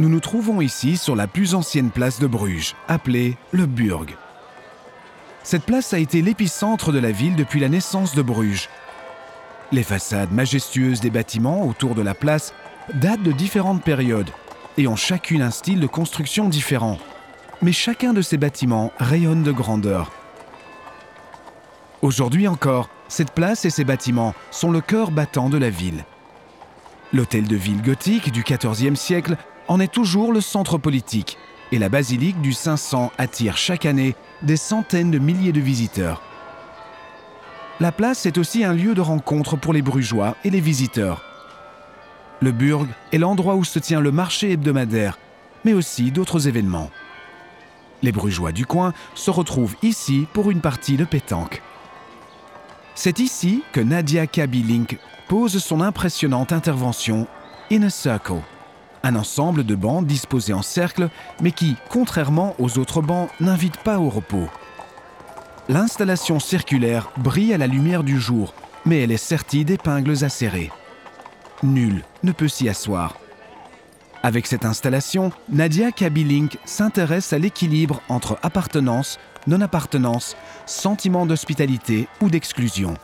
Nous nous trouvons ici sur la plus ancienne place de Bruges, appelée le Burg. Cette place a été l'épicentre de la ville depuis la naissance de Bruges. Les façades majestueuses des bâtiments autour de la place datent de différentes périodes et ont chacune un style de construction différent. Mais chacun de ces bâtiments rayonne de grandeur. Aujourd'hui encore, cette place et ses bâtiments sont le cœur battant de la ville. L'hôtel de ville gothique du XIVe siècle en est toujours le centre politique et la basilique du 500 attire chaque année des centaines de milliers de visiteurs. La place est aussi un lieu de rencontre pour les brugeois et les visiteurs. Le Burg est l'endroit où se tient le marché hebdomadaire, mais aussi d'autres événements. Les brugeois du coin se retrouvent ici pour une partie de pétanque. C'est ici que Nadia Kabilink pose son impressionnante intervention In a Circle, un ensemble de bancs disposés en cercle, mais qui, contrairement aux autres bancs, n'invite pas au repos. L'installation circulaire brille à la lumière du jour, mais elle est sertie d'épingles acérées. Nul ne peut s'y asseoir. Avec cette installation, Nadia Kabilink s'intéresse à l'équilibre entre appartenance, non-appartenance, sentiment d'hospitalité ou d'exclusion.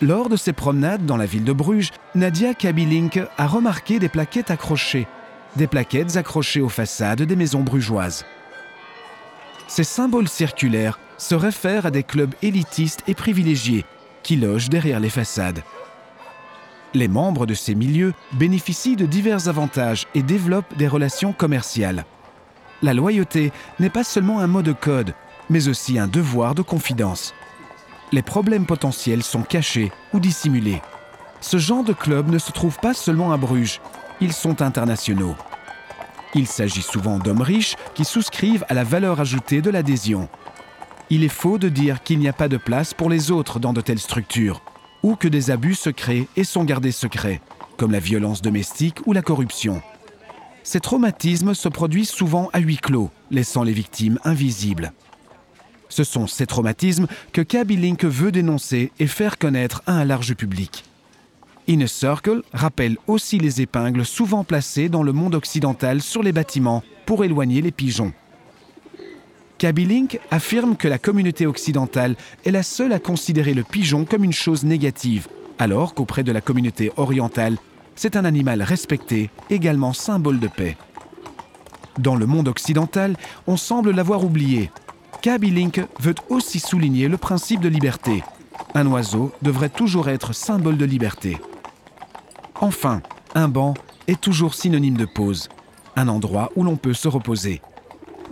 Lors de ses promenades dans la ville de Bruges, Nadia Kabilink a remarqué des plaquettes accrochées, des plaquettes accrochées aux façades des maisons brugeoises. Ces symboles circulaires se réfèrent à des clubs élitistes et privilégiés qui logent derrière les façades. Les membres de ces milieux bénéficient de divers avantages et développent des relations commerciales. La loyauté n'est pas seulement un mot de code, mais aussi un devoir de confidence. Les problèmes potentiels sont cachés ou dissimulés. Ce genre de club ne se trouve pas seulement à Bruges, ils sont internationaux. Il s'agit souvent d'hommes riches qui souscrivent à la valeur ajoutée de l'adhésion. Il est faux de dire qu'il n'y a pas de place pour les autres dans de telles structures ou que des abus se créent et sont gardés secrets, comme la violence domestique ou la corruption. Ces traumatismes se produisent souvent à huis clos, laissant les victimes invisibles. Ce sont ces traumatismes que Kaby Link veut dénoncer et faire connaître à un large public. Inner Circle rappelle aussi les épingles souvent placées dans le monde occidental sur les bâtiments pour éloigner les pigeons. Link affirme que la communauté occidentale est la seule à considérer le pigeon comme une chose négative, alors qu'auprès de la communauté orientale, c'est un animal respecté, également symbole de paix. Dans le monde occidental, on semble l'avoir oublié. Link veut aussi souligner le principe de liberté. Un oiseau devrait toujours être symbole de liberté. Enfin, un banc est toujours synonyme de pause, un endroit où l'on peut se reposer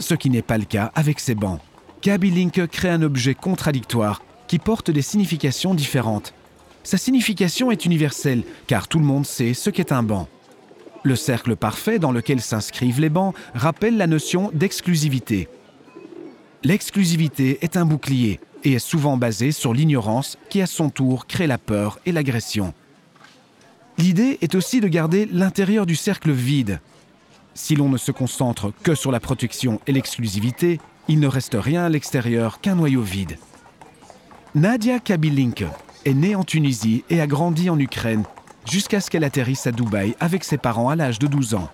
ce qui n'est pas le cas avec ces bancs. Kaby Link crée un objet contradictoire qui porte des significations différentes. Sa signification est universelle car tout le monde sait ce qu'est un banc. Le cercle parfait dans lequel s'inscrivent les bancs rappelle la notion d'exclusivité. L'exclusivité est un bouclier et est souvent basée sur l'ignorance qui à son tour crée la peur et l'agression. L'idée est aussi de garder l'intérieur du cercle vide, si l'on ne se concentre que sur la protection et l'exclusivité, il ne reste rien à l'extérieur qu'un noyau vide. Nadia Kabilinke est née en Tunisie et a grandi en Ukraine jusqu'à ce qu'elle atterrisse à Dubaï avec ses parents à l'âge de 12 ans.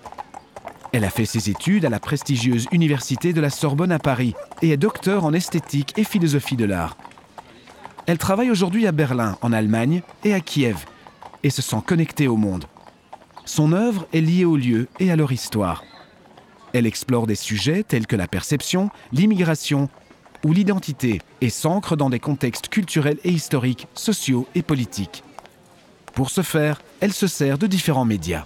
Elle a fait ses études à la prestigieuse Université de la Sorbonne à Paris et est docteur en esthétique et philosophie de l'art. Elle travaille aujourd'hui à Berlin, en Allemagne, et à Kiev, et se sent connectée au monde. Son œuvre est liée aux lieux et à leur histoire. Elle explore des sujets tels que la perception, l'immigration ou l'identité et s'ancre dans des contextes culturels et historiques, sociaux et politiques. Pour ce faire, elle se sert de différents médias.